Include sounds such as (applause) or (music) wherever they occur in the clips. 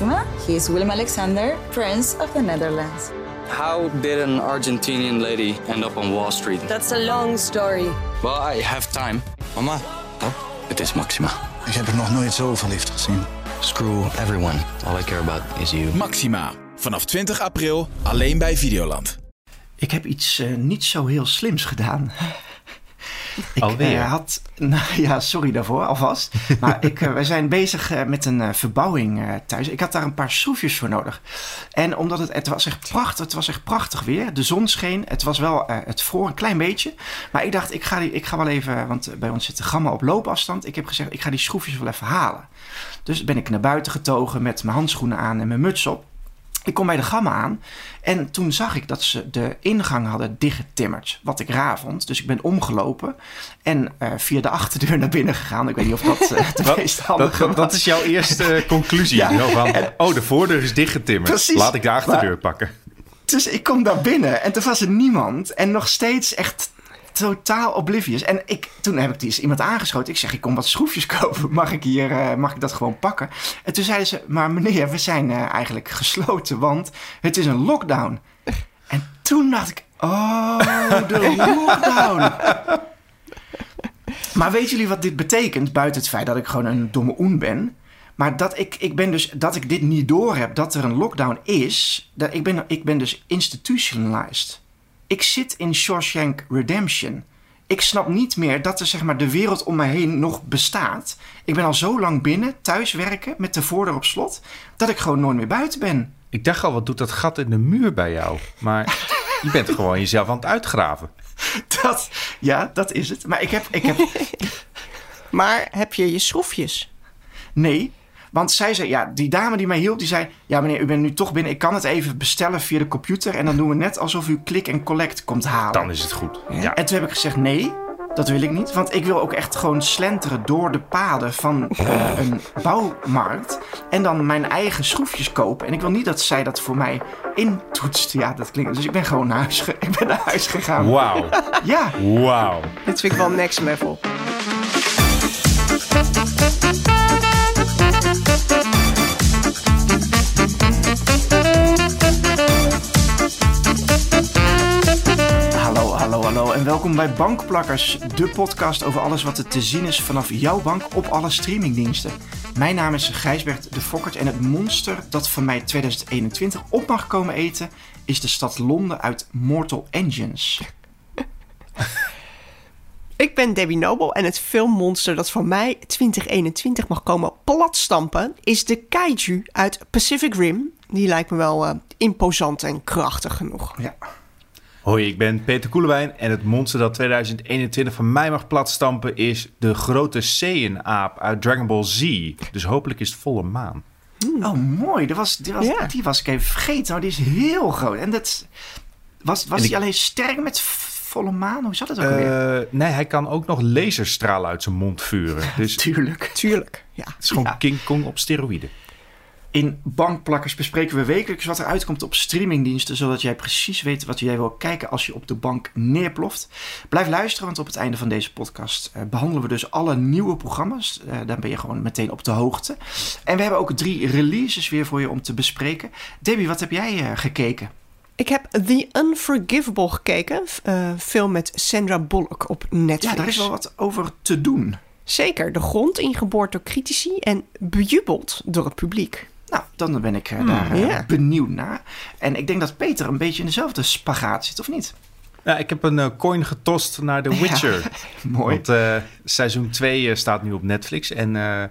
Maxima. He is Willem Alexander, Prince of the Netherlands. How did an Argentinian lady end up on Wall Street? That's a long story. Well, I have time. Mama, Oh, het is Maxima. ik heb er nog nooit zo verliefd gezien. Screw everyone. All I care about is you. Maxima. Vanaf 20 april alleen bij Videoland. Ik heb iets eh, niet zo heel slims gedaan. Ik Alweer? eh, had, nou ja, sorry daarvoor alvast. (laughs) Maar ik, eh, wij zijn bezig eh, met een verbouwing thuis. Ik had daar een paar schroefjes voor nodig. En omdat het, het was echt prachtig, het was echt prachtig weer. De zon scheen. Het was wel, het vroor een klein beetje. Maar ik dacht, ik ga, die, ik ga wel even, want bij ons zit de gamma op loopafstand. Ik heb gezegd, ik ga die schroefjes wel even halen. Dus ben ik naar buiten getogen met mijn handschoenen aan en mijn muts op. Ik kom bij de gamma aan en toen zag ik dat ze de ingang hadden dichtgetimmerd. Wat ik raar vond. Dus ik ben omgelopen en eh, via de achterdeur naar binnen gegaan. Ik weet niet of dat eh (laughs) de meest handige Dat, dat, is jouw eerste eh, (laughs) conclusie. Ja. Van, oh, de voordeur is dichtgetimmerd. Precies. Laat ik de achterdeur Maar- pakken. Dus ik kom daar binnen en toen was er niemand. En nog steeds echt totaal oblivious. En ik, toen heb ik die iemand aangeschoten. Ik zeg, ik kom wat schroefjes (laughs) kopen. Mag ik, hier, eh, mag ik dat gewoon pakken? En toen zeiden ze, maar meneer, we zijn eh, eigenlijk gesloten, want het is een lockdown. En toen dacht ik, oh, de (laughs) lockdown. Maar weten jullie wat dit betekent? Buiten het feit dat ik gewoon een domme oen ben. Maar dat ik, ik ben dus dat ik dit niet door heb, dat er een lockdown is. Dat ik, ben, ik ben dus institutionalized. Ik zit in Shawshank Redemption. Ik snap niet meer dat er zeg maar, de wereld om mij heen nog bestaat. Ik ben al zo lang binnen, thuiswerken, met de voordeur op slot, dat ik gewoon nooit meer buiten ben. Ik dacht al, wat doet dat gat in de muur bij jou? Maar (laughs) je bent gewoon jezelf aan het uitgraven. Dat, ja, dat is het. Maar ik heb, ik heb (laughs) Maar heb je je schroefjes? Nee, want zij zei, ja, die dame die mij hielp, die zei... Ja, meneer, u bent nu toch binnen. Ik kan het even bestellen via de computer. En dan doen we net alsof u klik en collect komt halen. Dan is het goed. Ja. En toen heb ik gezegd, nee, dat wil ik niet. Want ik wil ook echt gewoon slenteren door de paden van eh, een bouwmarkt. En dan mijn eigen schroefjes kopen. En ik wil niet dat zij dat voor mij intoetst. Ja, dat klinkt... Dus ik ben gewoon naar huis, ge- (laughs) ik ben naar huis gegaan. Wauw. Ja, Wauw. Dit vind ik wel next level. Welkom bij Bankplakkers, de podcast over alles wat er te zien is vanaf jouw bank op alle streamingdiensten. Mijn naam is Gijsbert de Fokkert en het monster dat van mij 2021 op mag komen eten is de stad Londen uit Mortal Engines. (laughs) Ik ben Debbie Noble en het filmmonster dat van mij 2021 mag komen platstampen is de kaiju uit Pacific Rim. Die lijkt me wel eh, imposant en krachtig genoeg. Ja, Hoi, ik ben Peter Koelewijn en het monster dat 2021 van mij mag platstampen is de grote Saiyan-aap uit Dragon Ball Z. Dus hopelijk is het volle maan. oh mooi, die was, die was, Ja. die was ik even vergeten, maar die is heel groot. En dat was, was En die ik- alleen sterk met volle maan? Hoe zat het ook alweer? Eh, nee, hij kan ook nog laserstralen uit zijn mond vuren. (laughs) Dus het Tuurlijk. Tuurlijk, ja. is gewoon Ja. King Kong op steroïden. In Bankplakkers bespreken we wekelijks wat er uitkomt op streamingdiensten, zodat jij precies weet wat jij wil kijken als je op de bank neerploft. Blijf luisteren, want op het einde van deze podcast eh, behandelen we dus alle nieuwe programma's. Eh dan ben je gewoon meteen op de hoogte. En we hebben ook drie releases weer voor je om te bespreken. Debbie, wat heb jij eh, gekeken? Ik heb The Unforgivable gekeken. film met Sandra Bullock op Netflix. Ja, daar is wel wat over te doen. Zeker, de grond ingeboord door critici en bejubeld door het publiek. Nou, dan ben ik eh, daar eh, ja. benieuwd naar. En ik denk dat Peter een beetje in dezelfde spagaat zit, of niet? Ja, ik heb een eh, coin getost naar The Witcher. (laughs) Mooi. Want eh, seizoen 2 staat nu op Netflix. En eh,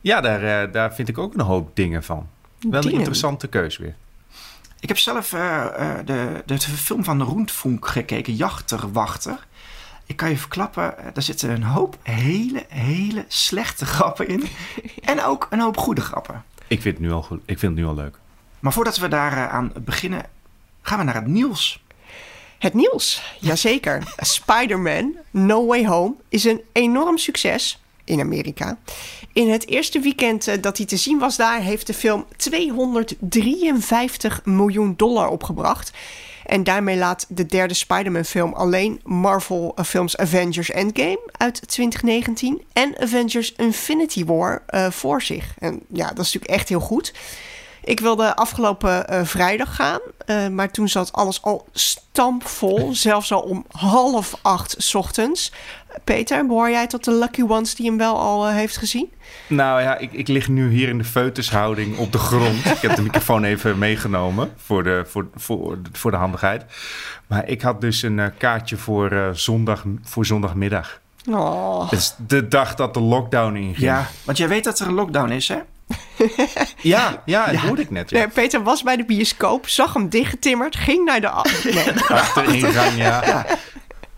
ja, daar, daar vind ik ook een hoop dingen van. Wel een interessante keus weer. Ik heb zelf eh, eh, de, de film van Roentfunk gekeken, Jachterwachter. Ik kan je verklappen, daar zitten een hoop hele, hele slechte grappen in. (laughs) en ook een hoop goede grappen. Ik vind het nu al, goed. Ik vind het nu al leuk. Maar voordat we daar eh, aan beginnen, gaan we naar het nieuws. Het nieuws, jazeker. (laughs) Spider-Man No Way Home is een enorm succes in Amerika. In het eerste weekend eh, dat hij te zien was daar... heeft de film 253 miljoen dollar opgebracht. En daarmee laat de derde Spider-Man-film alleen Marvel-films Avengers Endgame uit 2019... en Avengers Infinity War eh, voor zich. En ja, dat is natuurlijk echt heel goed... Ik wilde afgelopen eh, vrijdag gaan, eh, maar toen zat alles al stampvol. (laughs) zelfs al om half acht 's ochtends. Peter, behoor jij tot de lucky ones die hem wel al eh, heeft gezien? Nou ja, ik, ik lig nu hier in de feutushouding op de grond. ik heb de microfoon even meegenomen voor de, voor, voor, voor de handigheid. Maar ik had dus een kaartje voor, eh, zondag, voor zondagmiddag. Oh. Is de dag dat de lockdown inging. Ja, want jij weet dat er een lockdown is, hè? Ja, ja, dat hoorde ik net. Ja. Nee, Peter was bij de bioscoop, zag hem dichtgetimmerd, ging naar de... (laughs) Nee. Achteringang, ja.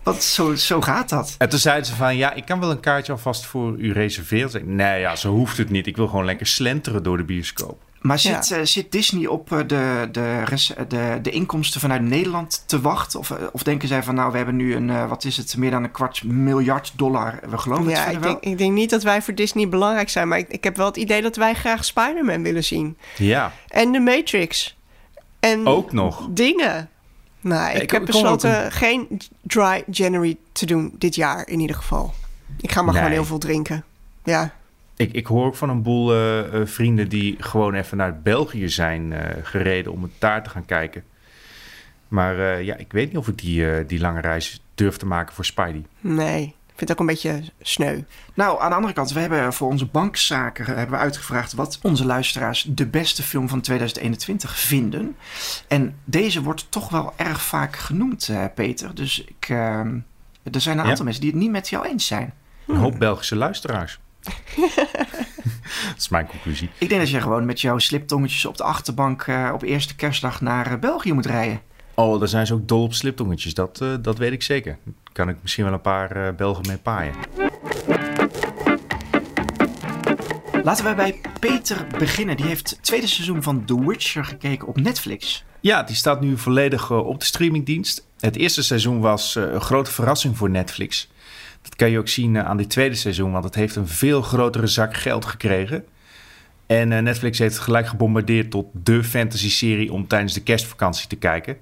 Want zo, zo gaat dat. En toen zeiden ze van, ja, ik kan wel een kaartje alvast voor u reserveren. Zei nee, ja, zo hoeft het niet. Ik wil gewoon lekker slenteren door de bioscoop. Maar zit, eh, zit Disney op eh, de, de, de, de inkomsten vanuit Nederland te wachten? Of, eh, of denken zij van, nou, we hebben nu een, eh, wat is het, meer dan een kwart miljard dollar. We geloven het Ja, verder ik wel. denk, ik denk niet dat wij voor Disney belangrijk zijn, maar ik, ik heb wel het idee dat wij graag Spider-Man willen zien. Ja, En de Matrix. En ook nog. dingen. Nee, ik, ik- heb besloten geen dry January te doen dit jaar in ieder geval. Ik ga maar Nee. gewoon heel veel drinken. Ja. Ik, ik hoor ook van een boel eh, eh, vrienden die gewoon even naar België zijn eh, gereden om het daar te gaan kijken. Maar eh, ja, ik weet niet of ik die, eh, die lange reis durf te maken voor Spidey. Nee, ik vind het ook een beetje sneu. Nou, aan de andere kant, we hebben voor onze bankzaken hebben we uitgevraagd wat onze luisteraars de beste film van 2021 vinden. En deze wordt toch wel erg vaak genoemd, eh, Peter. Dus ik, eh, er zijn een Ja? aantal mensen die het niet met jou eens zijn. Een hoop Belgische luisteraars. (laughs) dat is mijn conclusie. Ik denk dat je gewoon met jouw sliptongetjes op de achterbank eh, op eerste kerstdag naar eh, België moet rijden. Oh, daar zijn ze ook dol op sliptongetjes. Dat, eh, dat weet ik zeker. Kan ik misschien wel een paar eh, Belgen mee paaien. Laten we bij Peter beginnen. Die heeft het tweede seizoen van The Witcher gekeken op Netflix. Ja, die staat nu volledig op de streamingdienst. Het eerste seizoen was eh, een grote verrassing voor Netflix. Dat kan je ook zien eh, aan dit tweede seizoen, want het heeft een veel grotere zak geld gekregen. En eh, Netflix heeft het gelijk gebombardeerd tot de fantasy-serie om tijdens de kerstvakantie te kijken.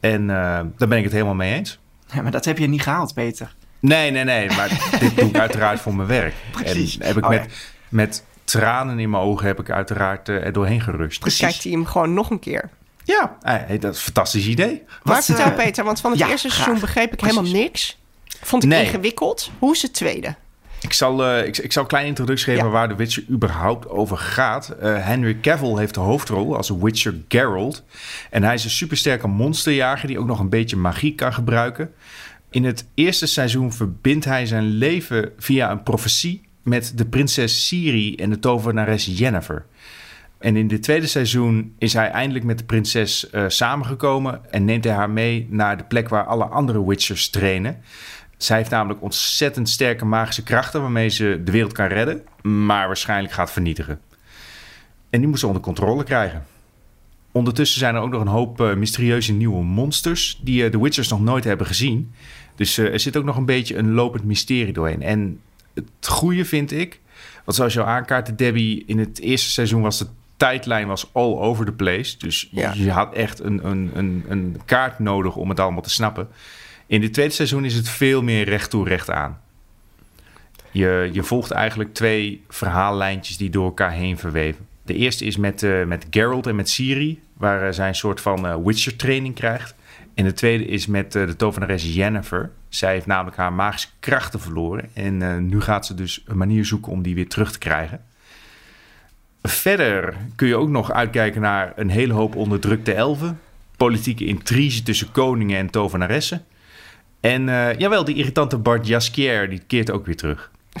En eh, daar ben ik het helemaal mee eens. Ja, maar dat heb je niet gehaald, Peter. Nee, nee, nee, maar (laughs) dit doe ik uiteraard voor mijn werk. Precies. En heb ik Oh, met, ja. met tranen in mijn ogen heb ik uiteraard eh, er doorheen gerust. Dus kijkt hij hem gewoon nog een keer. Ja, eh, dat is een fantastisch idee. Wat, vertel Peter, want van het ja, eerste graag. seizoen begreep ik Precies. helemaal niks. Vond ik Nee. ingewikkeld. Hoe is het tweede? Ik zal, eh, ik, ik zal een kleine introductie geven Ja. waar de Witcher überhaupt over gaat. Eh, Henry Cavill heeft de hoofdrol als Witcher Geralt. En hij is een supersterke monsterjager die ook nog een beetje magie kan gebruiken. In het eerste seizoen verbindt hij zijn leven via een profetie met de prinses Ciri en de tovenares Yennefer. En in dit tweede seizoen is hij eindelijk met de prinses eh, samengekomen en neemt hij haar mee naar de plek waar alle andere Witchers trainen. Zij heeft namelijk ontzettend sterke magische krachten waarmee ze de wereld kan redden, maar waarschijnlijk gaat vernietigen. En die moet ze onder controle krijgen. Ondertussen zijn er ook nog een hoop eh, mysterieuze nieuwe monsters die eh, de Witchers nog nooit hebben gezien. Dus eh, er zit ook nog een beetje een lopend mysterie doorheen. En het goede vind ik, want zoals je al aankaartte, Debbie, in het eerste seizoen was de tijdlijn was all over the place. Dus Ja. je had echt een, een, een, een kaart nodig om het allemaal te snappen. In dit tweede seizoen is het veel meer recht toe, recht aan. Je, je volgt eigenlijk twee verhaallijntjes die door elkaar heen verweven. De eerste is met, eh, met Geralt en met Ciri, waar eh, zij een soort van eh, Witcher training krijgt. En de tweede is met eh, de tovenares Yennefer. Zij heeft namelijk haar magische krachten verloren. En eh, nu gaat ze dus een manier zoeken om die weer terug te krijgen. Verder kun je ook nog uitkijken naar een hele hoop onderdrukte elfen. Politieke intrige tussen koningen en tovenaressen. En eh, jawel, die irritante Bart Jaskier, die keert ook weer terug. (laughs)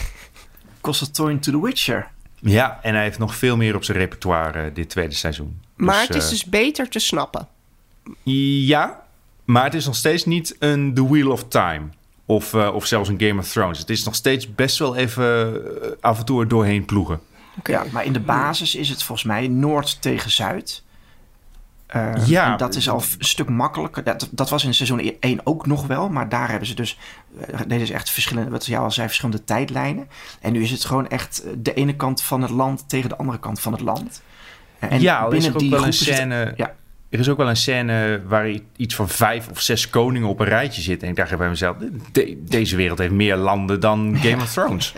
Constantine to the Witcher. Ja, en hij heeft nog veel meer op zijn repertoire eh, dit tweede seizoen. Maar Dus, het is eh, dus beter te snappen. Ja, maar het is nog steeds niet een The Wheel of Time. Of, of zelfs een Game of Thrones. Het is nog steeds best wel even af en toe er doorheen ploegen. Ja, maar in de basis is het volgens mij Noord tegen Zuid. Eh, Ja. en dat is al een stuk makkelijker. Dat, dat was in seizoen 1 ook nog wel. Maar daar hebben ze dus... eh, Deze is echt verschillende, wat jou al zei, verschillende tijdlijnen. En nu is het gewoon echt eh, de ene kant van het land tegen de andere kant van het land. Eh, En ja, al is er ook wel een scène... Ja. Er is ook wel een scène waar iets van vijf of zes koningen op een rijtje zitten. En ik dacht bij mezelf, de- deze wereld heeft meer landen dan Game of (laughs) Thrones.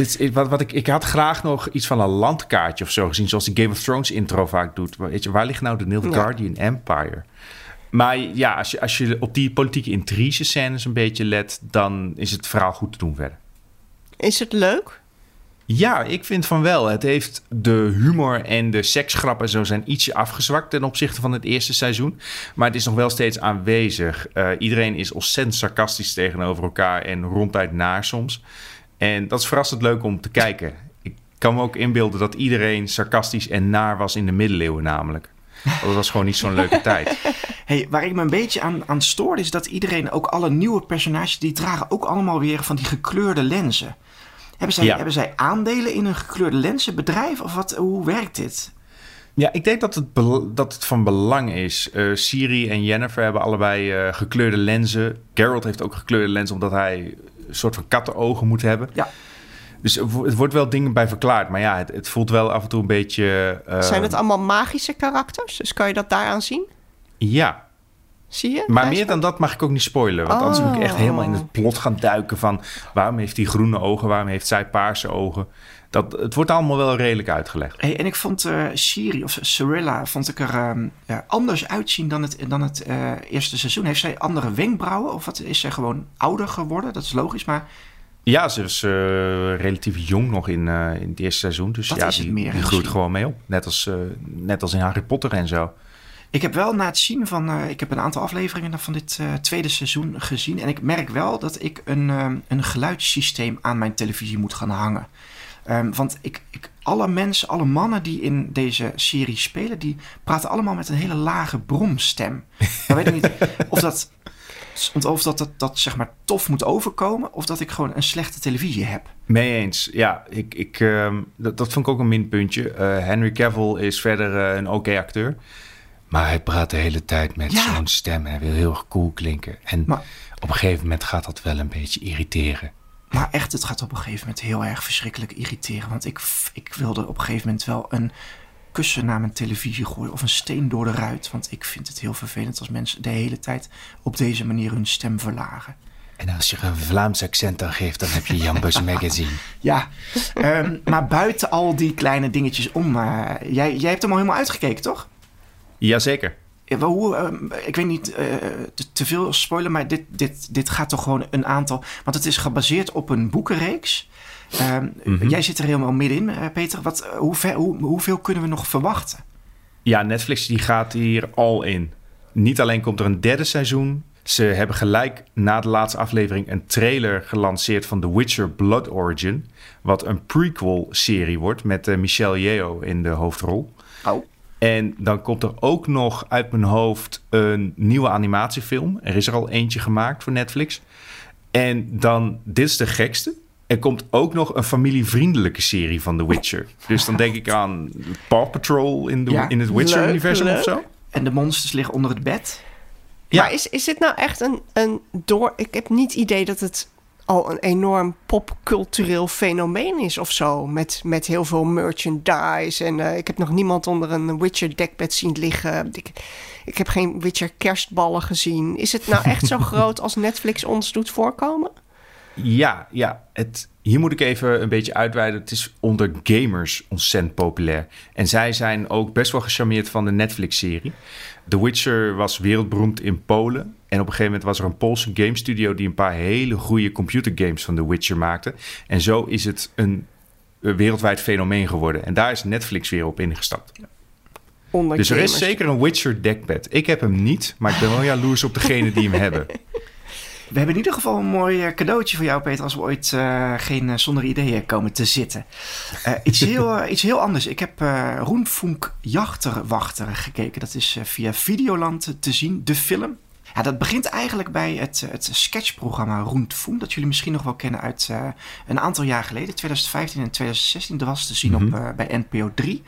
Dit wat, wat ik, ik had graag nog iets van een landkaartje of zo gezien, zoals die Game of Thrones intro vaak doet. Weet je, waar ligt nou de Nilfgaardian Empire? Maar ja, als je, als je op die politieke intrige scènes een beetje let, dan is het verhaal goed te doen verder. Is het leuk? Ja, ik vind van wel. Het heeft de humor en de seksgrappen zo zijn ietsje afgezwakt ten opzichte van het eerste seizoen. Maar het is nog wel steeds aanwezig. Uh, iedereen is ontzettend sarcastisch tegenover elkaar en ronduit naar soms. En dat is verrassend leuk om te kijken. Ik kan me ook inbeelden dat iedereen sarcastisch en naar was in de middeleeuwen namelijk. Dat was gewoon niet zo'n leuke (laughs) tijd. Hey, waar ik me een beetje aan, aan stoorde is dat iedereen, ook alle nieuwe personages, die dragen ook allemaal weer van die gekleurde lenzen. Hebben zij, hebben zij aandelen in een gekleurde lenzenbedrijf of wat, hoe werkt dit? Ja, ik denk dat het, dat het van belang is. Uh, Siri en Jennifer hebben allebei uh, gekleurde lenzen. Geralt heeft ook gekleurde lenzen omdat hij soort van kattenogen moet hebben. Ja. Dus het wordt wel dingen bij verklaard. Maar ja, het, het voelt wel af en toe een beetje... Uh, Zijn het allemaal magische karakters? Dus kan je dat daaraan zien? Ja, Zie je? Maar meer dan dat mag ik ook niet spoilen. Want anders moet ik echt helemaal in het plot gaan duiken van... waarom heeft hij groene ogen, waarom heeft zij paarse ogen? Dat, het wordt allemaal wel redelijk uitgelegd. Hey, en ik vond uh, Siri of Cyrilla vond ik er uh, ja, anders uitzien dan het, dan het uh, eerste seizoen. Heeft zij andere wenkbrauwen of wat, is zij gewoon ouder geworden? Dat is logisch, maar... Ja, ze is relatief jong nog in, in het eerste seizoen. Dus dat ja, is die, meer, die groeit gewoon mee op. Net als, net als in Harry Potter en zo. Ik heb wel na het zien van. Uh, ik heb een aantal afleveringen van dit uh, tweede seizoen gezien. En ik merk wel dat ik een, um, een geluidssysteem aan mijn televisie moet gaan hangen. Um, want ik, ik, alle mensen, alle mannen die in deze serie spelen, die praten allemaal met een hele lage bromstem. (laughs) Dan weet ik niet of dat. Of dat, dat dat zeg maar tof moet overkomen, of dat ik gewoon een slechte televisie heb. Mee eens, ja. Ik, ik, uh, dat, dat vond ik ook een minpuntje. Uh, Henry Cavill is verder een oké okay acteur. Maar hij praat de hele tijd met Ja. zo'n stem. Hij wil heel erg cool klinken. En Maar- op een gegeven moment gaat dat wel een beetje irriteren. Maar echt, het gaat op een gegeven moment heel erg verschrikkelijk irriteren. Want ik, ik wilde op een gegeven moment wel een kussen naar mijn televisie gooien. Of een steen door de ruit. Want ik vind het heel vervelend als mensen de hele tijd op deze manier hun stem verlagen. En als je er een Vlaams accent aan geeft, dan heb je Jan Bus (laughs) Magazine. Ja, ehm, maar buiten al die kleine dingetjes om. eh, jij, jij hebt hem al helemaal uitgekeken, toch? Jazeker. Hoe, ehm, ik weet niet eh, te, te veel spoilen, maar dit, dit, dit gaat toch gewoon een aantal. Want het is gebaseerd op een boekenreeks. Ehm, Mhm. Jij zit er helemaal middenin, eh, Peter. Wat, eh, hoe ver, hoe, hoeveel kunnen we nog verwachten? Ja, Netflix die gaat hier al in. Niet alleen komt er een derde seizoen. Ze hebben gelijk na de laatste aflevering een trailer gelanceerd van The Witcher Blood Origin. Wat een prequel-serie wordt met Michelle Yeoh in de hoofdrol. Oh. En dan komt er ook nog uit mijn hoofd een nieuwe animatiefilm. Er is er al eentje gemaakt voor Netflix. En dan, dit is de gekste. Er komt ook nog een familievriendelijke serie van The Witcher. Dus dan denk ik aan Paw Patrol in, de, Ja, in het Witcher-universum of zo. En de monsters liggen onder het bed. Ja. Maar is, is dit nou echt een, een door... Ik heb niet het idee dat het al een enorm popcultureel fenomeen is of zo. Met, met heel veel merchandise. En eh, ik heb nog niemand onder een Witcher dekbed zien liggen. Ik, ik heb geen Witcher kerstballen gezien. Is het nou echt zo (laughs) groot als Netflix ons doet voorkomen? Ja, ja. Het, hier moet ik even een beetje uitweiden. Het is onder gamers ontzettend populair. En zij zijn ook best wel gecharmeerd van de Netflix-serie. The Witcher was wereldberoemd in Polen. En op een gegeven moment was er een Poolse game studio... die een paar hele goede computergames van The Witcher maakte. En zo is het een wereldwijd fenomeen geworden. En daar is Netflix weer op ingestapt. Onder Dus er is zeker een Witcher dekbed. Ik heb hem niet, maar ik ben wel jaloers op degene die hem hebben. (laughs) We hebben in ieder geval een mooi eh, cadeautje voor jou, Peter, als we ooit eh, geen eh, zonder ideeën komen te zitten. Iets, heel, (laughs) iets heel anders. Ik heb eh Roenfunk Jachterwachter gekeken. Dat is via Videoland te zien, de film. Ja, dat begint eigenlijk bij het, het sketchprogramma Roentfunk, dat jullie misschien nog wel kennen uit eh, een aantal jaar geleden, 2015 en 2016. Dat was te zien op, eh, bij NPO 3.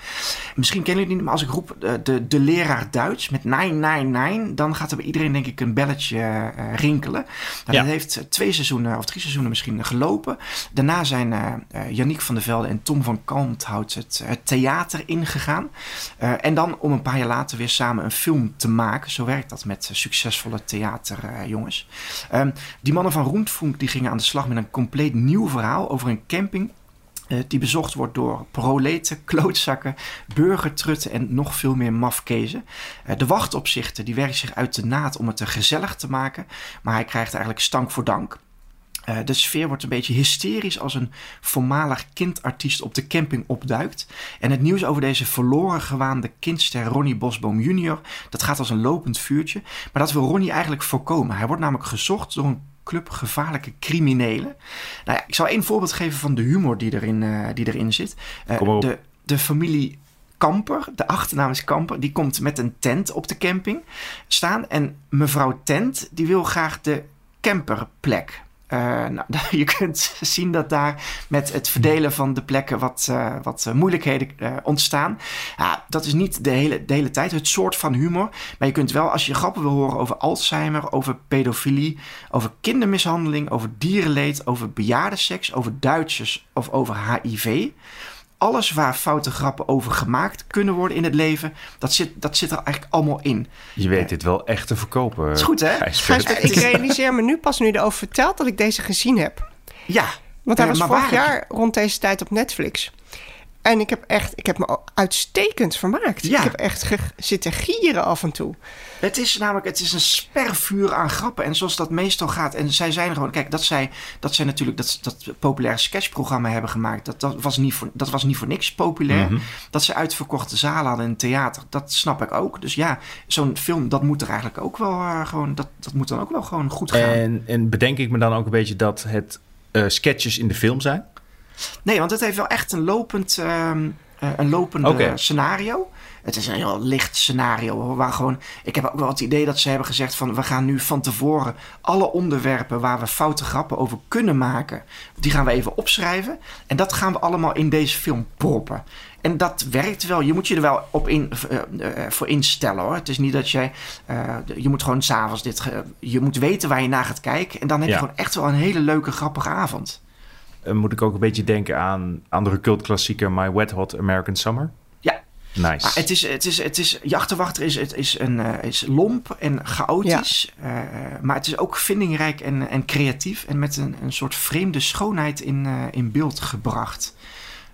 Misschien kennen jullie het niet, maar als ik roep eh, de, de leraar Duits met 999, dan gaat er bij iedereen denk ik een belletje rinkelen. Nou, Ja. Dat heeft twee seizoenen of drie seizoenen misschien gelopen. Daarna zijn Yannick van der Velde en Tom van Kalmthout het, het theater ingegaan. En dan om een paar jaar later weer samen een film te maken. Zo werkt dat met eh, succesvolle theaterjongens. Ehm, die mannen van Roentfunk die gingen aan de slag met een compleet nieuw verhaal over een camping eh, die bezocht wordt door proleten, (laughs) klootzakken, burgertrutten en nog veel meer mafkezen. Uh, de wachtopzichter die werkt zich uit de naad om het er gezellig te maken, maar hij krijgt eigenlijk stank voor dank. Uh, de sfeer wordt een beetje hysterisch als een voormalig kindartiest op de camping opduikt. En het nieuws over deze verloren gewaande kindster Ronnie Bosboom junior, dat gaat als een lopend vuurtje. Maar dat wil Ronnie eigenlijk voorkomen. Hij wordt namelijk gezocht door een club gevaarlijke criminelen. Nou ja, ik zal één voorbeeld geven van de humor die erin, uh, die erin zit. Uh, de, de familie Kamper, de achternaam is Kamper, die komt met een tent op de camping staan. En mevrouw Tent, die wil graag de camperplek. Uh, nou, (laughs) je kunt zien dat daar met het verdelen van de plekken wat, uh, wat moeilijkheden uh, ontstaan. Ja, dat is niet de hele, hele tijd het soort van humor. Maar je kunt wel, als je grappen wil horen over Alzheimer, over pedofilie, over kindermishandeling, over dierenleed, over bejaardenseks, over Duitsers of over HIV alles waar foute grappen over gemaakt kunnen worden in het leven, dat zit, dat zit er eigenlijk allemaal in. Je weet dit wel echt te verkopen. Dat is goed, hè? Gijsbert, ik realiseer me nu pas nu erover verteld dat ik deze gezien heb. Ja. Want hij was uh, vorig jaar rond deze tijd op Netflix. En ik heb echt, ik heb me uitstekend vermaakt. Ja. Ik heb echt zitten gieren af en toe. Het is namelijk, het is een spervuur aan grappen. En zoals dat meestal gaat. En zij zijn gewoon, kijk, dat zij, dat zij natuurlijk dat, dat populaire sketchprogramma hebben gemaakt. Dat, dat, was niet voor, dat was niet voor niks populair. Mhm. Dat ze uitverkochte zalen hadden in het theater. Dat snap ik ook. Dus ja, zo'n film, dat moet er eigenlijk ook wel uh, gewoon, dat, dat moet dan ook wel gewoon goed gaan. En, en bedenk ik me dan ook een beetje dat het uh, sketches in de film zijn? Nee, want het heeft wel echt een lopend, uh, een lopende okay. scenario. Het is een heel licht scenario. Waar gewoon, ik heb ook wel het idee dat ze hebben gezegd van we gaan nu van tevoren alle onderwerpen waar we foute grappen over kunnen maken, die gaan we even opschrijven. En dat gaan we allemaal in deze film proppen. En dat werkt wel. Je moet je er wel op in, uh, uh, voor instellen hoor. Het is niet dat jij. Uh, je moet gewoon s'avonds dit. je moet weten waar je naar gaat kijken. En dan heb Ja. je gewoon echt wel een hele leuke, grappige avond. Moet ik ook een beetje denken aan andere cultklassieker My Wet Hot American Summer? Nice. Maar het is, het is, het is, je achterwachter is, het is, een, uh, is lomp en chaotisch. Ja. Uh, maar het is ook vindingrijk en, en creatief. En met een, een soort vreemde schoonheid in, uh, in beeld gebracht.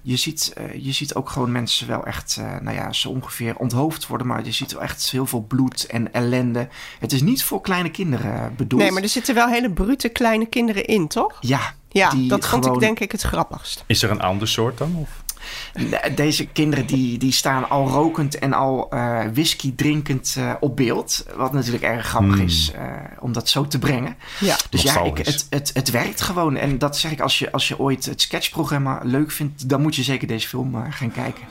Je ziet, je ziet ook gewoon mensen wel echt, nou ja, zo ongeveer onthoofd worden. Maar je ziet wel echt heel veel bloed en ellende. Het is niet voor kleine kinderen bedoeld. Nee, maar er zitten wel hele brute kleine kinderen in, toch? Ja. Ja, dat vond gewoon... ik denk ik het grappigst. Is er een ander soort dan? Of? Deze kinderen die, die staan al rokend en al uh, whisky drinkend uh, op beeld. Wat natuurlijk erg grappig mm. is uh, om dat zo te brengen. Ja. Dus ja, ik, het, het, het werkt gewoon. En dat zeg ik, als je, als je ooit het sketchprogramma leuk vindt... dan moet je zeker deze film gaan kijken.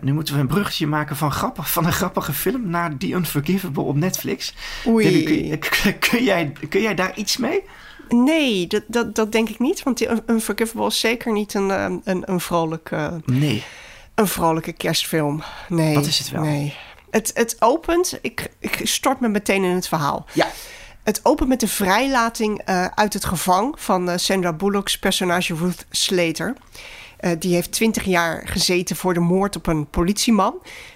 nu moeten we een bruggetje maken van, grappig, van een grappige film... naar The Unforgivable op Netflix. Oei. Kun, jij, kun jij daar iets mee? Nee, dat, dat, dat denk ik niet. Want die Unforgivable is zeker niet een, een, een vrolijke... Nee. Een vrolijke kerstfilm. Nee. Wat is het wel? Nee. Het, het opent... Ik, ik stort me meteen in het verhaal. Ja. Het opent met de vrijlating uh, uit het gevang van uh, Sandra Bullock's personage Ruth Slater. Uh, die heeft twintig jaar gezeten voor de moord op een politieman...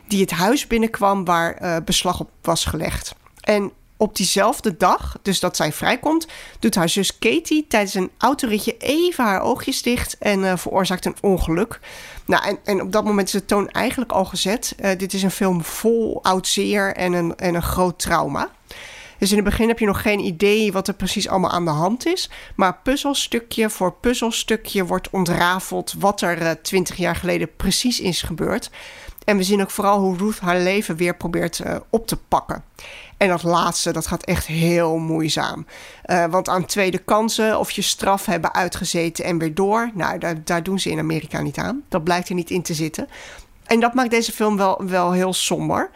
die het huis binnenkwam waar beslag op was gelegd. En op diezelfde dag, dus dat zij vrijkomt, doet haar zus Katie tijdens een autoritje even haar oogjes dicht en uh, veroorzaakt een ongeluk. Nou, en, en op dat moment is de toon eigenlijk al gezet. Uh, dit is een film vol oud zeer en een, en een groot trauma. Dus in het begin heb je nog geen idee wat er precies allemaal aan de hand is. Maar puzzelstukje voor puzzelstukje wordt ontrafeld wat er twintig uh, jaar geleden precies is gebeurd. En we zien ook vooral hoe Ruth haar leven weer probeert op te pakken. En dat laatste, dat gaat echt heel moeizaam. Uh, want aan tweede kansen of je straf hebben uitgezeten en weer door... nou, daar, daar doen ze in Amerika niet aan. Dat blijkt er niet in te zitten. En dat maakt deze film wel, wel heel somber.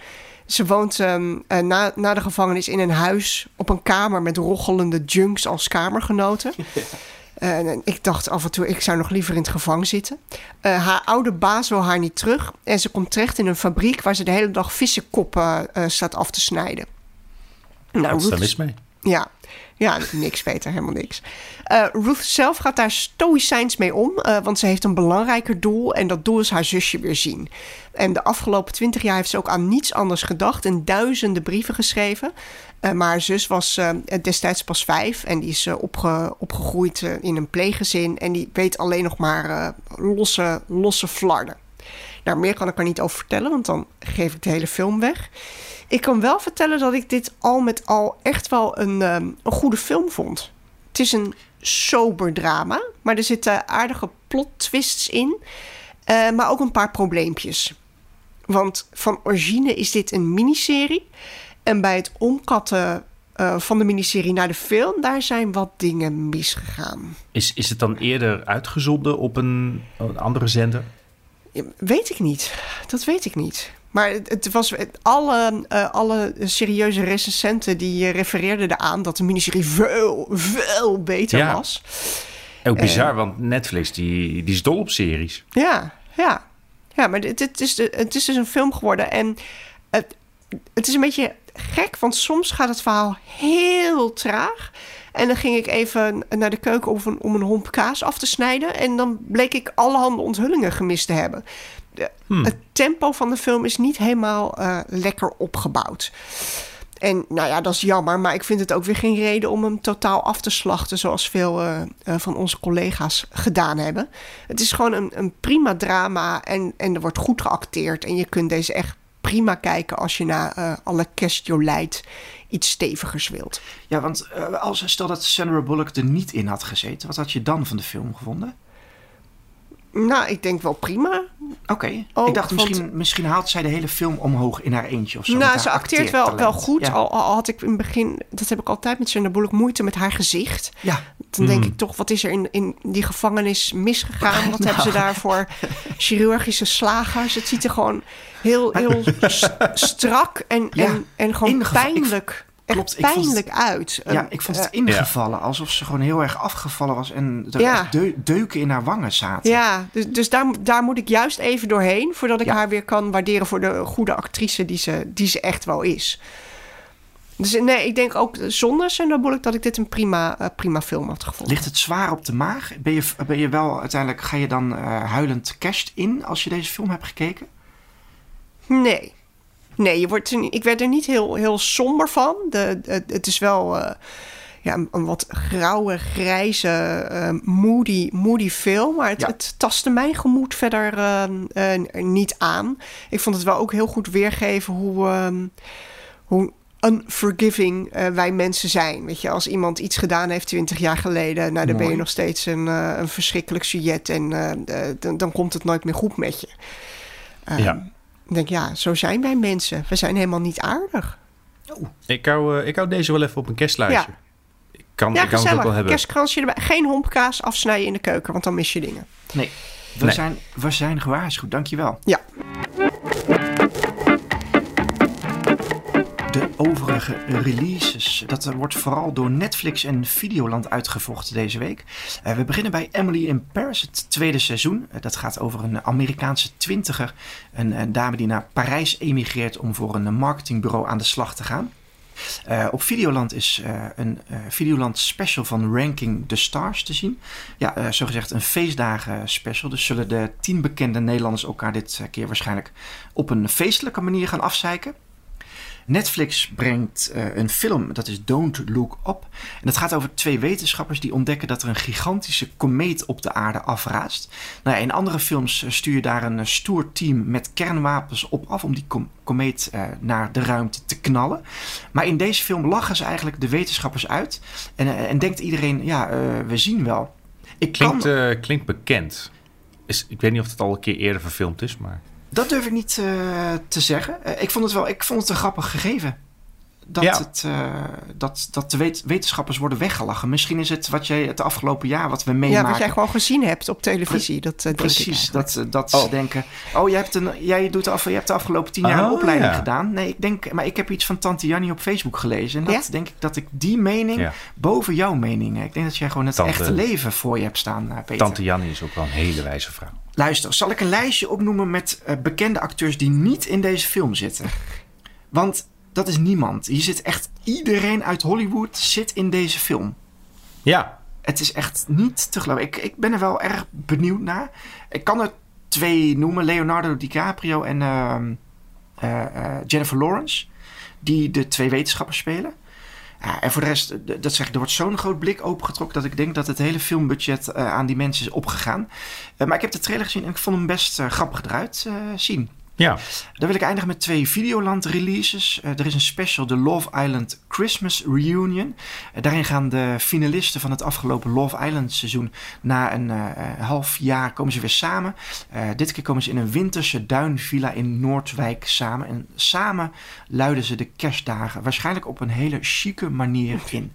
Ze woont um, uh, na, na de gevangenis in een huis op een kamer... met rochelende junks als kamergenoten... (laughs) Uh, en ik dacht af en toe, ik zou nog liever in het gevangen zitten. Uh, haar oude baas wil haar niet terug. En ze komt terecht in een fabriek waar ze de hele dag vissenkoppen uh, staat af te snijden. Nou, Wat is daar mis mee? Ja, ja niks beter, helemaal niks. Uh, Ruth zelf gaat daar stoïcijns mee om, uh, want ze heeft een belangrijker doel en dat doel is haar zusje weer zien. En de afgelopen twintig jaar heeft ze ook aan niets anders gedacht en duizenden brieven geschreven. Uh, maar haar zus was destijds pas vijf en die is opge opgegroeid in een pleeggezin en die weet alleen nog maar losse, losse flarden. Nou, meer kan ik er niet over vertellen, want dan geef ik de hele film weg. Ik kan wel vertellen dat ik dit al met al echt wel een, um, een goede film vond. Het is een sober drama, maar er zitten aardige plot twists in. Uh, maar ook een paar probleempjes. Want van origine is dit een miniserie. En bij het omkatten uh, van de miniserie naar de film, daar zijn wat dingen misgegaan. Is, is het dan eerder uitgezonden op een, een andere zender? Weet ik niet. Dat weet ik niet. Maar het, was alle, uh, alle serieuze recensenten die uh, refereerden eraan dat de miniserie veel, veel beter ja. was. Ook bizar, uh, want Netflix die, die is dol op series. Ja, ja. Ja, maar is, de, het is dus een film geworden. En het, het is een beetje gek, want soms gaat het verhaal heel traag. En dan ging ik even naar de keuken om een, om een homp kaas af te snijden. En dan bleek ik allerhande onthullingen gemist te hebben. Hmm. Het tempo van de film is niet helemaal uh, lekker opgebouwd. En nou ja, dat is jammer, maar ik vind het ook weer geen reden om hem totaal af te slachten, zoals veel uh, uh, van onze collega's gedaan hebben. Het is gewoon een, een prima drama en, en er wordt goed geacteerd. En je kunt deze echt prima kijken als je na uh, alle Jolijt iets stevigers wilt. Ja, want als stel dat Sandra Bullock er niet in had gezeten, wat had je dan van de film gevonden? Nou, ik denk wel prima. Oké. Okay. Oh, ik dacht, misschien, misschien haalt zij de hele film omhoog in haar eentje of zo. Nou, ze acteert wel, wel goed. Ja. Al, al, had ik in het begin, dat heb ik altijd met Sandra Bullock, moeite met haar gezicht. Ja. Dan denk hmm. ik toch, wat is er in, in die gevangenis misgegaan? (laughs) Wat hebben ze daar voor chirurgische slagers? Het ziet er gewoon heel, heel (laughs) strak en, ja. en, en gewoon pijnlijk Klopt, echt pijnlijk het, uit. Ja, ik vond het ingevallen. Alsof ze gewoon heel erg afgevallen was. En er ja. echt deuken in haar wangen zaten. Ja, dus, dus daar, daar moet ik juist even doorheen... voordat ik haar weer kan waarderen voor de goede actrice die ze, die ze echt wel is. Dus nee, ik denk ook zonder Sandra dat ik dit een prima, uh, prima film had gevonden. Ligt het zwaar op de maag? Ben je, ben je wel uiteindelijk, ga je dan uh, huilend kerst in als je deze film hebt gekeken? Nee. Nee, je wordt er, ik werd er niet heel, heel somber van. De, het is wel uh, ja, een, wat grauwe, grijze, uh, moody, moody film. Maar het, ja. het tastte mijn gemoed verder uh, niet aan. Ik vond het wel ook heel goed weergeven hoe, hoe unforgiving wij mensen zijn. Weet je, als iemand iets gedaan heeft twintig jaar geleden... Nou, dan ben je nog steeds een, een verschrikkelijk sujet... en dan, dan komt het nooit meer goed met je. ja. Ik denk, ja, zo zijn wij mensen. We zijn helemaal niet aardig. Oh. Ik, hou, uh, ik hou deze wel even op een kerstlijstje. Ja. Ik kan, ja, ik kan het ook wel hebben. Kerstkransje erbij. Geen hompkaas afsnijden in de keuken, want dan mis je dingen. Nee, we, nee. Zijn, we zijn gewaarschuwd. Dankjewel. Ja. De overige releases, dat wordt vooral door Netflix en Videoland uitgevochten deze week. Uh, we beginnen bij Emily in Paris, het tweede seizoen. Uh, dat gaat over een Amerikaanse twintiger, een, dame die naar Parijs emigreert om voor een marketingbureau aan de slag te gaan. Uh, op Videoland is een Videoland special van Ranking the Stars te zien. Ja, zogezegd een feestdagen special. Dus zullen de tien bekende Nederlanders elkaar dit keer waarschijnlijk op een feestelijke manier gaan afzeiken. Netflix brengt uh, een film, dat is Don't Look Up. En dat gaat over twee wetenschappers die ontdekken dat er een gigantische komeet op de aarde afraast. Nou in andere films eh, stuur je daar een uh, stoer team met kernwapens op af om die kom komeet naar de ruimte te knallen. Maar in deze film lachen ze eigenlijk de wetenschappers uit. En, en denkt iedereen, ja, we zien wel. Klinkt, klinkt bekend. Is, ik weet niet of het al een keer eerder verfilmd is, maar... Dat durf ik niet uh, te zeggen. Uh, ik, vond het wel, ik vond het een grappig gegeven. Dat, ja. het, uh, dat, dat de wet, wetenschappers worden weggelachen. Misschien is het wat jij het afgelopen jaar wat we meemaken. Ja, wat jij gewoon gezien hebt op televisie. Dat, denk Precies, ik dat, dat oh. ze denken... Oh, jij hebt, een, jij, doet af, je hebt de afgelopen tien jaar oh, een opleiding ja. gedaan. Nee, ik denk... Maar ik heb iets van Tante Jannie op Facebook gelezen. En dat ja? denk ik dat ik die mening ja. boven jouw mening... Ik denk dat jij gewoon het Tante, echte leven voor je hebt staan, Peter. Tante Jannie is ook wel een hele wijze vrouw. Luister, zal ik een lijstje opnoemen met uh, bekende acteurs die niet in deze film zitten? Want dat is niemand. Hier zit echt iedereen uit Hollywood zit in deze film. Ja, Het is echt niet te geloven. Ik, ik ben er wel erg benieuwd naar. Ik kan er twee noemen: Leonardo DiCaprio en ehm, eh, eh, Jennifer Lawrence, die de twee wetenschappers spelen. Ja, en voor de rest, dat zeg ik, er wordt zo'n groot blik opengetrokken dat ik denk dat het hele filmbudget eh, aan die mensen is opgegaan. Maar ik heb de trailer gezien en ik vond hem best grappig eruit zien. Ja. Dan wil ik eindigen met twee Videoland releases. Eh, er is een special, de Love Island Christmas Reunion. Eh, daarin gaan de finalisten van het afgelopen Love Island seizoen... na een eh, half jaar komen ze weer samen. Dit keer komen ze in een winterse duinvilla in Noordwijk samen. En samen luiden ze de kerstdagen waarschijnlijk op een hele chique manier in.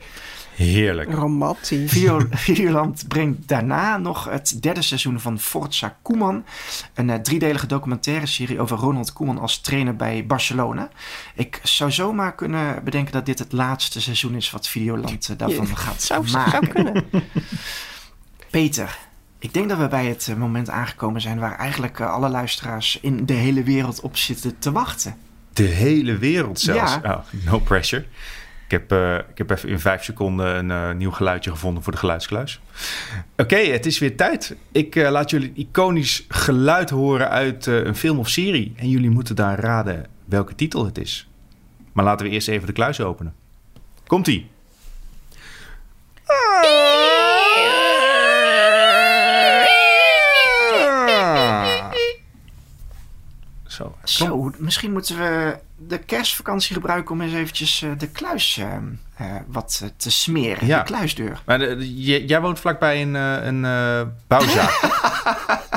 Heerlijk. Romantisch. Video, (laughs) Videoland brengt daarna nog het derde seizoen van Forza Koeman. Een eh, driedelige documentaire serie over Ronald Koeman als trainer bij Barcelona. Ik zou zomaar kunnen bedenken dat dit het laatste seizoen is wat Videoland eh, daarvan (laughs) gaat Zou, maken. zou kunnen. (laughs) Peter, ik denk dat we bij het eh, moment aangekomen zijn waar eigenlijk alle luisteraars in de hele wereld op zitten te wachten. De hele wereld zelfs. Ja. Oh, no pressure. Ik heb, eh, ik heb even in vijf seconden een eh, nieuw geluidje gevonden voor de geluidskluis. Oké, het is weer tijd. Ik eh, laat jullie iconisch geluid horen uit een film of serie. En jullie moeten daar raden welke titel het is. Maar laten we eerst even de kluis openen. Komt-ie. Zo. Zo, misschien moeten we de kerstvakantie gebruiken om eens eventjes eh, de kluis eh, eh, wat te smeren. Ja. De kluisdeur. Maar de- de- j- jij woont vlakbij een, eh, een bouwzaak. (laughs)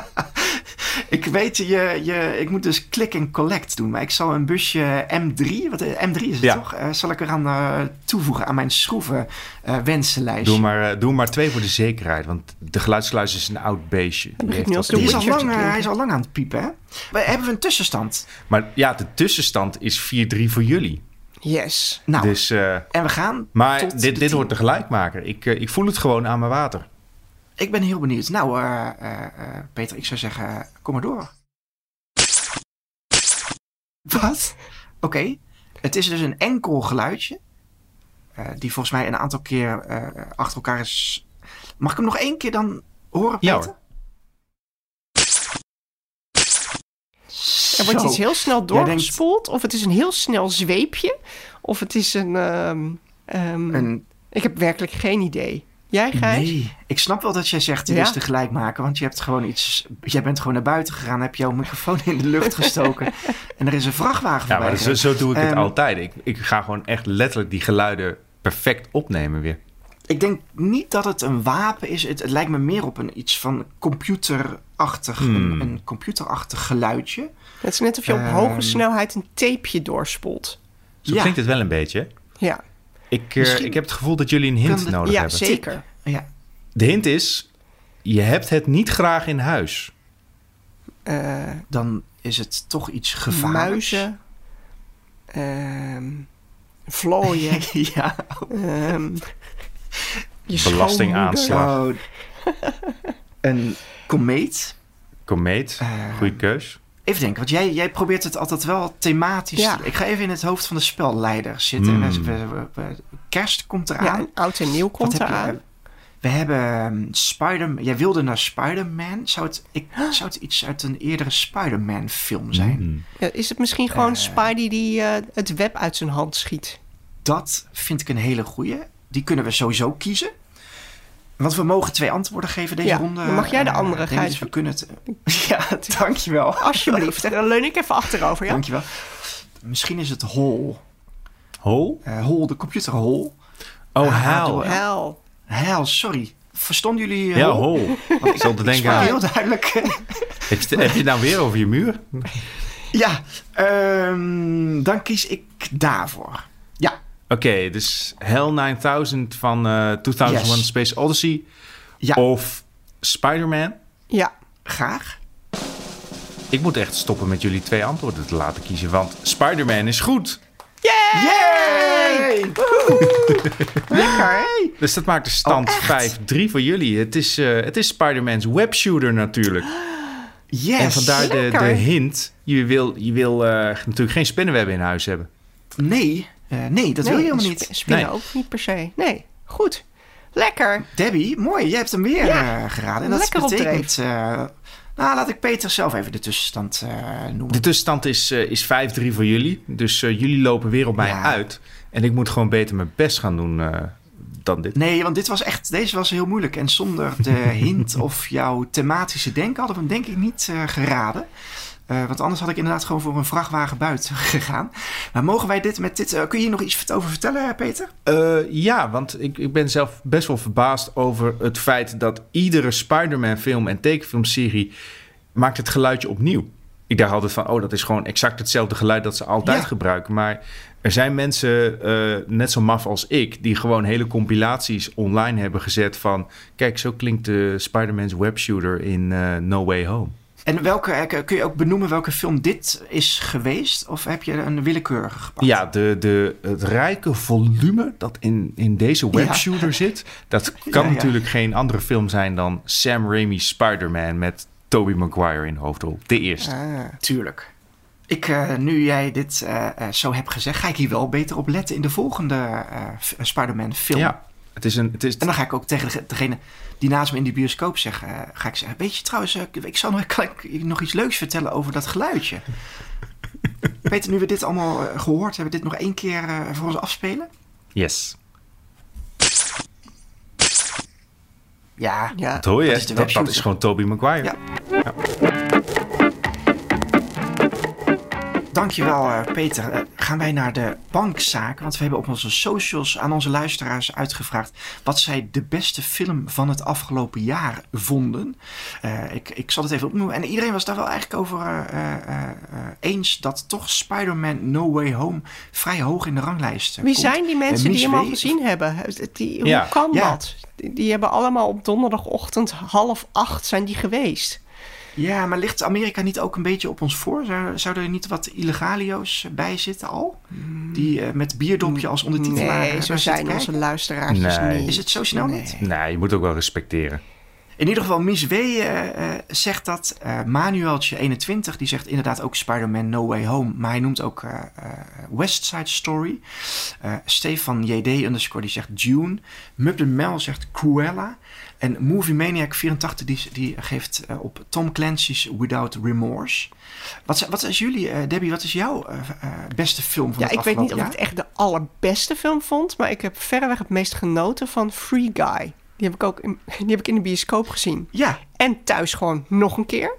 Ik weet, je, je, ik moet dus click and collect doen. Maar ik zal een busje M3, wat, eh, M3 is het Ja. toch? Eh, zal ik eraan eh, toevoegen aan mijn schroeven eh wensenlijstje. Doe maar, doe maar twee voor de zekerheid. Want de geluidskluis is een oud beestje. Die is al lang, hij is al lang aan het piepen, hè? We, hebben we een tussenstand? Maar ja, de tussenstand is 4-3 voor jullie. Yes. Nou, Dus, eh, en we gaan maar tot dit, de dit wordt de gelijkmaker. Ik, ik voel het gewoon aan mijn water. Ik ben heel benieuwd. Nou, eh, eh, eh, Peter, ik zou zeggen, kom maar door. Wat? Oké, het is dus een enkel geluidje. eh, die volgens mij een aantal keer achter elkaar is. Mag ik hem nog één keer dan horen, Ja, Peter? Er wordt iets heel snel denkt- doorgespoeld. Of het is een heel snel zweepje. Of het is een... ehm, ehm, Een, Ik heb werkelijk geen idee. Jij, Gijs? nee, ik snap wel dat jij zegt dit Ja. is tegelijk maken. Want je hebt gewoon iets. Jij bent gewoon naar buiten gegaan, heb jouw microfoon in de lucht gestoken. (laughs) en er is een vrachtwagen Ja, voorbij. maar zo, zo doe ik het Ehm, altijd. Ik, ik ga gewoon echt letterlijk die geluiden perfect opnemen weer. Ik denk niet dat het een wapen is. Het, het lijkt me meer op een iets van computerachtig, Hmm. een, een computerachtig geluidje. Het is net of je op Ehm. hoge snelheid een tapeje doorspoelt. Zo Ja. klinkt het wel een beetje. Ja, Ik, eh, Misschien ik heb het gevoel dat jullie een hint het- nodig ja hebben. zeker. Ja, De hint is, je hebt het niet graag in huis. Eh, dan is het toch iets gevaarlijks. muizen. ehm vlooien. (laughs) ja. ehm, je Belastingaanslag. Oh. een komeet. Komeet, Eh, goede keus. Even denken, want jij, jij probeert het altijd wel thematisch. Ja. te- Ik ga even in het hoofd van de spelleider zitten. Hmm. Kerst komt eraan. Ja, oud en nieuw Wat komt je? eraan. We hebben ehm, Spider. Jij wilde naar Spider-Man. Zou het, ik, zou het iets uit een eerdere Spider-Man film zijn? Mm. Ja, is het misschien gewoon Eh. Spidey die eh, het web uit zijn hand schiet? Dat vind ik een hele goeie. Die kunnen we sowieso kiezen. Want we mogen twee antwoorden geven deze Ja, ronde. mag jij de Eh, andere, Dennis, Gijs. We kunnen het. (laughs) Ja, dankjewel. Alsjeblieft. Dan leun ik even achterover, ja? Dankjewel. Misschien is het Hol. Hol? Eh Hol, de computer Hol. Oh, Ah, hel. Hel. Hel, sorry. Verstonden jullie Ja, Hol? (laughs) Ik zat te denken aan... heel duidelijk. (laughs) Heb je, heb je het nou weer over je muur? ja, ehm, dan kies ik daarvoor. Oké, dus Hell 9000 van eh 2001 Yes. Space Odyssey. Ja. Of Spider-Man. Ja. graag. Ik moet echt stoppen met jullie twee antwoorden te laten kiezen. Want Spider-Man is goed. Yay! (laughs) Lekker. Dus dat maakt de stand Oh, echt? 5-3 voor jullie. Het is, eh, het is Spider-Man's webshooter natuurlijk. Yes. en vandaar de, de hint. Je wil, je wil eh, natuurlijk geen spinnenwebben in huis hebben. Nee, eh, nee dat wil je helemaal niet. sp- Spinnen Nee. ook niet per se. Nee, goed. Lekker. Debbie, mooi. Jij hebt hem weer Ja, eh, geraden. En dat lekker op betekent... eh, nou, laat ik Peter zelf even de tussenstand eh, noemen. De tussenstand is, eh, is 5-3 voor jullie. Dus eh, jullie lopen weer op mij Ja. uit. En ik moet gewoon beter mijn best gaan doen eh, dan dit. Nee, want dit was echt, deze was heel moeilijk. En zonder de (laughs) hint of jouw thematische denken hadden we hem denk ik niet eh, geraden. Eh, want anders had ik inderdaad gewoon voor een vrachtwagen buiten (laughs) gegaan. Maar mogen wij dit met dit... eh, kun je hier nog iets over vertellen, Peter? Eh, ja, want ik, ik ben zelf best wel verbaasd over het feit dat iedere Spider-Man film en tekenfilmserie maakt het geluidje opnieuw. Ik dacht altijd van, oh, dat is gewoon exact hetzelfde geluid dat ze altijd Ja. gebruiken. Maar er zijn mensen, net zo maf als ik, die gewoon hele compilaties online hebben gezet van... Kijk, zo klinkt de Spider-Man's webshooter in No Way Home. En welke, eh, kun je ook benoemen welke film dit is geweest? Of heb je een willekeurige gepakt? Ja, de, de, het rijke volume dat in, in deze webshooter zit... dat (laughs) kan Ja, ja. natuurlijk geen andere film zijn dan Sam Raimi's Spider-Man... met Tobey Maguire in de hoofdrol. De eerste. Ah, tuurlijk. Ik, eh, nu jij dit eh, zo hebt gezegd, ga ik hier wel beter op letten in de volgende Spider-Man film. Ja, het is een... Het is, En dan ga ik ook tegen de- degene die naast me in die bioscoop zeggen, eh, ga ik zeggen, weet je trouwens, eh, ik zal nog, kan ik nog iets leuks vertellen over dat geluidje. (laughs) Peter, nu we dit allemaal eh, gehoord hebben, dit nog één keer voor ons afspelen? yes. Ja, Ja. Dat hoor je, Dat is dat, is gewoon Tobey Maguire. Ja. Dankjewel, eh, Peter. Eh, gaan wij naar de bankzaken? Want we hebben op onze socials aan onze luisteraars uitgevraagd wat zij de beste film van het afgelopen jaar vonden. Eh, ik, ik zal het even opnoemen. En iedereen was daar wel eigenlijk over eh, eh, eh, eens dat toch Spider-Man No Way Home vrij hoog in de ranglijst Wie komt. zijn die mensen die hem al gezien hebben? Die, hoe Ja. kan Ja. dat? Die, die hebben allemaal op donderdagochtend half acht zijn die geweest. Ja, maar ligt Amerika niet ook een beetje op ons voor? Zou, zouden er niet wat illegalio's bij zitten al? Die eh, met bierdopje als ondertitelaar Nee, zo zijn onze luisteraars Nee. niet. Is het zo snel Nee. niet? Nee, je moet ook wel respecteren. In ieder geval, Mies W. eh, eh, zegt dat. Eh Manueltje 21, die zegt inderdaad ook Spider-Man No Way Home. Maar hij noemt ook West Side Story. Eh, Stefan JD underscore, die zegt Dune. Mubden Mel zegt Cruella. En Movie Maniac 84, die, die geeft eh, op Tom Clancy's Without Remorse. Wat, is- wat is jullie, eh, Debbie, wat is jouw eh, beste film van Ja, het ik weet niet of ik het echt de allerbeste film vond, maar ik heb verreweg het meest genoten van Free Guy. Die heb ik ook in, (laughs) die heb ik in de bioscoop gezien. Ja, En thuis gewoon nog een keer.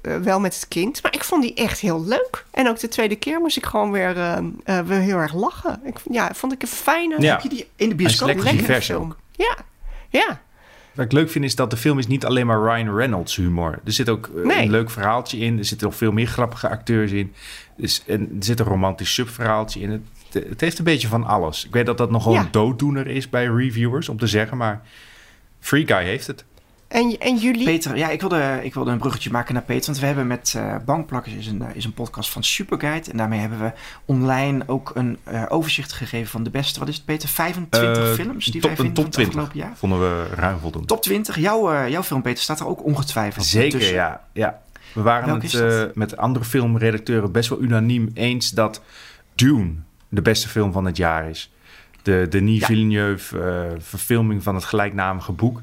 Eh, wel met het kind. Maar ik vond die echt heel leuk. En ook de tweede keer moest ik gewoon weer, weer heel erg lachen. Ik, ja, vond ik een fijne, Ja. heb je die in de bioscoop lekker film. ook. Ja, ja. Wat ik leuk vind is dat de film is niet alleen maar Ryan Reynolds humor. Er zit ook eh, Nee. een leuk verhaaltje in. Er zitten nog veel meer grappige acteurs in. Dus, en er zit een romantisch subverhaaltje in. Het, het heeft een beetje van alles. Ik weet dat dat nogal Ja. een dooddoener is bij reviewers om te zeggen, maar Free Guy heeft het. En, en jullie? Peter, ja, ik wilde, ik wilde een bruggetje maken naar Peter. Want we hebben met eh Bankplakkers is een, eh, is een podcast van Superguide. En daarmee hebben we online ook een eh, overzicht gegeven van de beste, wat is het Peter, 25 Eh, films die top, wij vinden top van het 20 afgelopen jaar. vonden we ruim voldoende. Top 20, jouw, eh, jouw film Peter staat er ook ongetwijfeld Zeker, tussen. ja, ja. We waren het eh, met andere filmredacteuren best wel unaniem eens dat Dune de beste film van het jaar is. De Denis Ja. Villeneuve verfilming van het gelijknamige boek.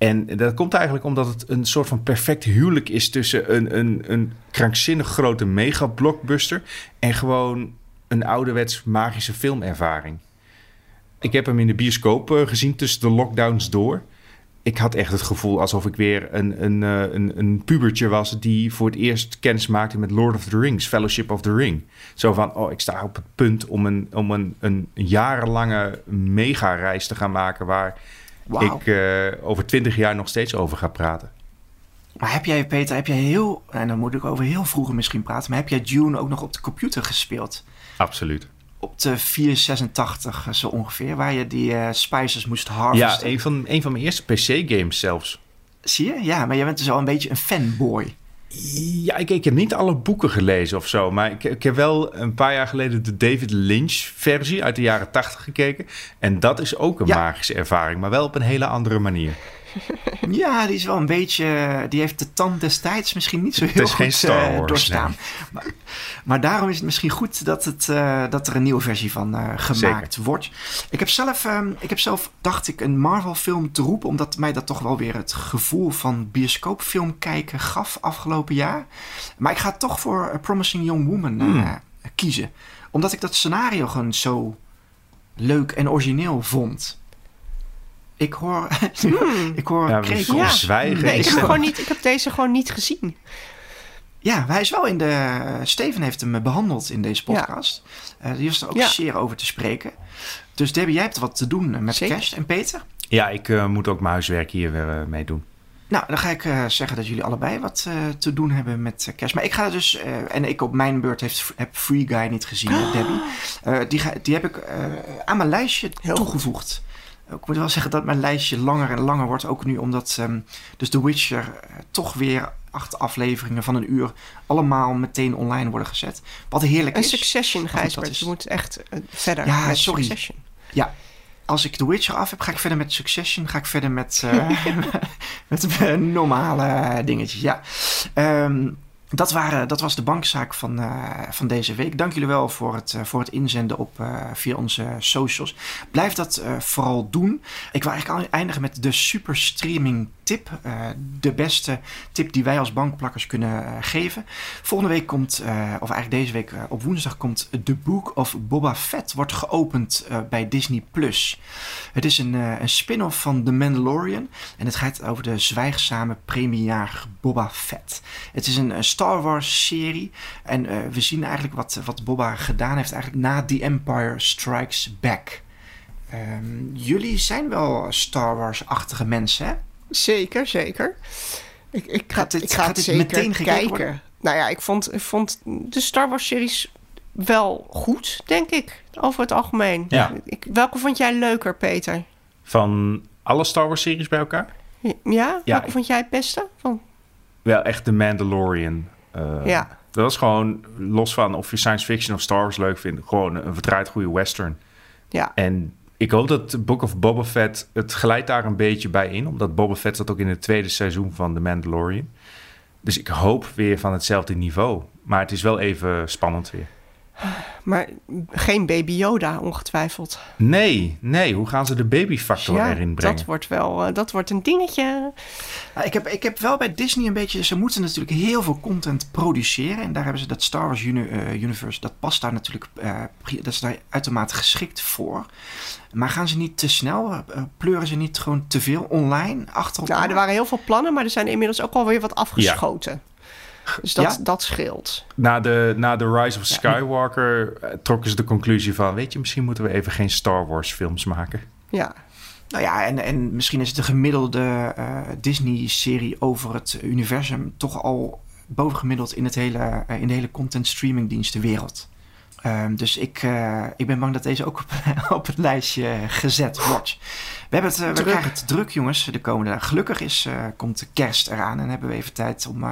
En dat komt eigenlijk omdat het een soort van perfect huwelijk is tussen een, een, een krankzinnig grote mega-blockbuster en gewoon een ouderwets magische filmervaring. Ik heb hem in de bioscoop eh, gezien tussen de lockdowns door. Ik had echt het gevoel alsof ik weer een, een, eh, een, een pubertje was die voor het eerst kennis maakte met Lord of the Rings, Fellowship of the Ring. Zo van, oh, ik sta op het punt om een, om een, een jarenlange mega-reis te gaan maken waar Ik eh, over twintig jaar nog steeds over ga praten. Maar heb jij, Peter, heb jij heel, en dan moet ik over heel vroeger misschien praten, maar heb jij Dune ook nog op de computer gespeeld? Absoluut. Op de 486 zo ongeveer, waar je die eh spices moest Ja, harvesten. een van, een van mijn eerste PC-games zelfs. Zie je? Ja, maar jij bent dus al een beetje een fanboy. Ja, ik, ik heb niet alle boeken gelezen of zo. Maar ik, ik heb wel een paar jaar geleden de David Lynch-versie uit de jaren 80 gekeken. En dat is ook een Ja. magische ervaring, maar wel op een hele andere manier. (laughs) Ja, die is wel een beetje. Die heeft de tand destijds misschien niet zo Het heel is goed eh, doorstaan. Maar, Maar daarom is het misschien goed dat, het, uh, dat er een nieuwe versie van uh, gemaakt Zeker. wordt. Ik heb, zelf, uh, ik heb zelf, dacht ik, een Marvel-film te roepen, omdat mij dat toch wel weer het gevoel van bioscoopfilm kijken gaf afgelopen jaar. Maar ik ga toch voor A Promising Young Woman hmm. kiezen. Omdat ik dat scenario gewoon zo leuk en origineel vond. Ik hoor, hmm. (laughs) ik hoor ja, ja. zwijgen. Nee, ik, heb gewoon niet, ik heb deze gewoon niet gezien. Ja, hij is wel in de. Steven heeft hem behandeld in deze podcast. Ja. Uh, die was er ook zeer over te spreken. Dus Debbie, jij hebt wat te doen met Zeker. kerst. En Peter? Ja, ik uh, moet ook mijn huiswerk hier weer uh, mee doen. Nou, dan ga ik uh, zeggen dat jullie allebei wat uh, te doen hebben met kerst. Maar ik ga dus, uh, en ik op mijn beurt heeft, heb Free Guy niet gezien, oh. (gasps) Debbie. die, ga, die heb ik aan mijn lijstje Heel toegevoegd. Ik moet wel zeggen dat mijn lijstje langer en langer wordt. Ook nu omdat um, dus The Witcher toch weer acht afleveringen van een uur allemaal meteen online worden gezet. Wat heerlijk en is. En Succession, Gijsbert. Je moet echt verder ja, met sorry. Succession. Ja, als ik The Witcher af heb, ga ik verder met Succession. Ga ik verder met, (laughs) (laughs) uh, met normale dingetjes. Ja. Um, dat, waren, dat was de bankzaak van, uh, van deze week. Dank jullie wel voor het, uh, voor het inzenden op, uh, via onze socials. Blijf dat vooral doen. Ik wil eigenlijk eindigen met de super streaming tip. de beste tip die wij als bankplakkers kunnen geven. Volgende week komt, of eigenlijk deze week op woensdag komt The Book of Boba Fett. Wordt geopend bij Disney+. Plus. Het is een, een spin-off van The Mandalorian. En het gaat over de zwijgzame premiejaar Boba Fett. Het is een Star Wars serie. En uh, we zien eigenlijk wat, wat Boba gedaan heeft eigenlijk na The Empire Strikes Back. Um, jullie zijn wel Star Wars-achtige mensen, hè? Zeker, zeker. Ik, ik ga, dit, ik ga het zeker meteen kijken. Worden? Nou ja, ik vond, ik vond de Star Wars-series wel goed, denk ik, over het algemeen. Ja. Ik, welke vond jij leuker, Peter? Van alle Star Wars-series bij elkaar? Ja, ja welke vond jij het beste? Van wel echt de Mandalorian. Uh, ja. Dat was gewoon, los van of je science fiction of Star Wars leuk vindt, gewoon een verdraaid goede western. Ja. En ik hoop dat Book of Boba Fett, het glijdt daar een beetje bij in. Omdat Boba Fett zat ook in het tweede seizoen van The Mandalorian. Dus ik hoop weer van hetzelfde niveau. Maar het is wel even spannend weer. Maar geen baby Yoda, ongetwijfeld. Nee, nee. Hoe gaan ze de babyfactor ja, erin brengen? Dat wordt wel uh, dat wordt een dingetje. Nou, ik, heb, ik heb wel bij Disney een beetje... Ze moeten natuurlijk heel veel content produceren. En daar hebben ze dat Star Wars uni, uh, Universe... Dat past daar natuurlijk... Uh, dat is daar uitermate geschikt voor. Maar gaan ze niet te snel? pleuren ze niet gewoon te veel online achter elkaar? Nou, er waren heel veel plannen... maar er zijn inmiddels ook alweer wat afgeschoten. Ja. Dus dat, dat scheelt. Na de, na de Rise of Skywalker ja. Eh, trokken ze de conclusie van... weet je, misschien moeten we even geen Star Wars films maken. Ja. Nou ja, en, en misschien is het de gemiddelde uh, Disney-serie over het universum... toch al bovengemiddeld in, het hele, uh, in de hele content streaming dienstenwereld. Um, dus ik, uh, ik ben bang dat deze ook op, (laughs) op het lijstje gezet wordt. We, hebben het, uh, we krijgen het druk, jongens, de komende dagen. Gelukkig is, uh, komt kerst eraan en hebben we even tijd om,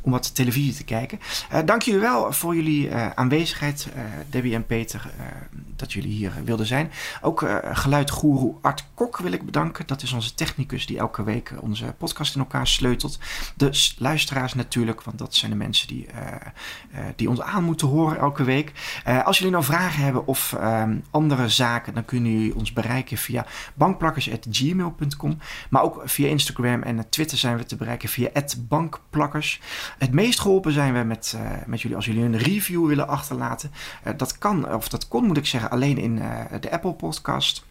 om wat televisie te kijken. dank jullie wel voor jullie aanwezigheid, Debbie en Peter, dat jullie hier wilden zijn. Ook geluidgoeroe Art Kok wil ik bedanken. Dat is onze technicus die elke week onze podcast in elkaar sleutelt. De luisteraars natuurlijk, want dat zijn de mensen die, die ons aan moeten horen elke week. Uh, als jullie nou vragen hebben of um, andere zaken, dan kunnen jullie ons bereiken via bankplakkers.gmail.com. Maar ook via Instagram en Twitter zijn we te bereiken via bankplakkers. Het meest geholpen zijn we met, uh, met jullie als jullie een review willen achterlaten. Dat kan, of dat kon moet ik zeggen, alleen in de Apple Podcast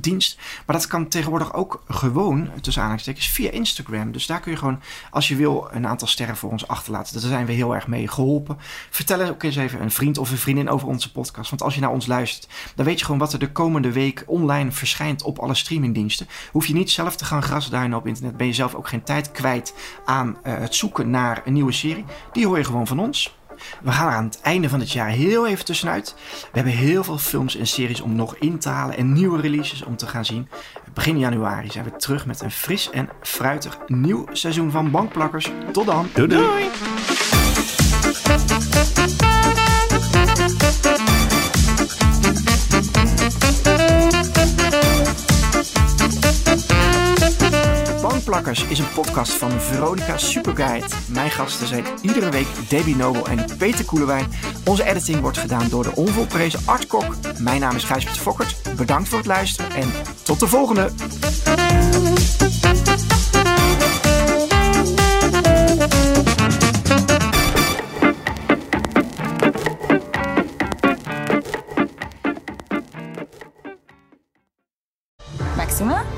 dienst. Maar dat kan tegenwoordig ook gewoon, tussen aanhalingstekens, via Instagram. Dus daar kun je gewoon, als je wil, een aantal sterren voor ons achterlaten. Daar zijn we heel erg mee geholpen. Vertel ook eens even een vriend of een vriendin over onze podcast. Want als je naar ons luistert, dan weet je gewoon wat er de komende week online verschijnt op alle streamingdiensten. Hoef je niet zelf te gaan grasduinen op internet. Ben je zelf ook geen tijd kwijt aan uh, het zoeken naar een nieuwe serie. Die hoor je gewoon van ons. We gaan er aan het einde van het jaar heel even tussenuit. We hebben heel veel films en series om nog in te halen en nieuwe releases om te gaan zien. Begin januari zijn we terug met een fris en fruitig nieuw seizoen van Bankplakkers. Tot dan. doei. doei. Plakkers is een podcast van Veronica Superguide. Mijn gasten zijn iedere week Debbie Nobel en Peter Koelewijn Onze editing wordt gedaan door de onvolprezen Art Kok. Mijn naam is Gijsbert Fokkert. Bedankt voor het luisteren en tot de volgende.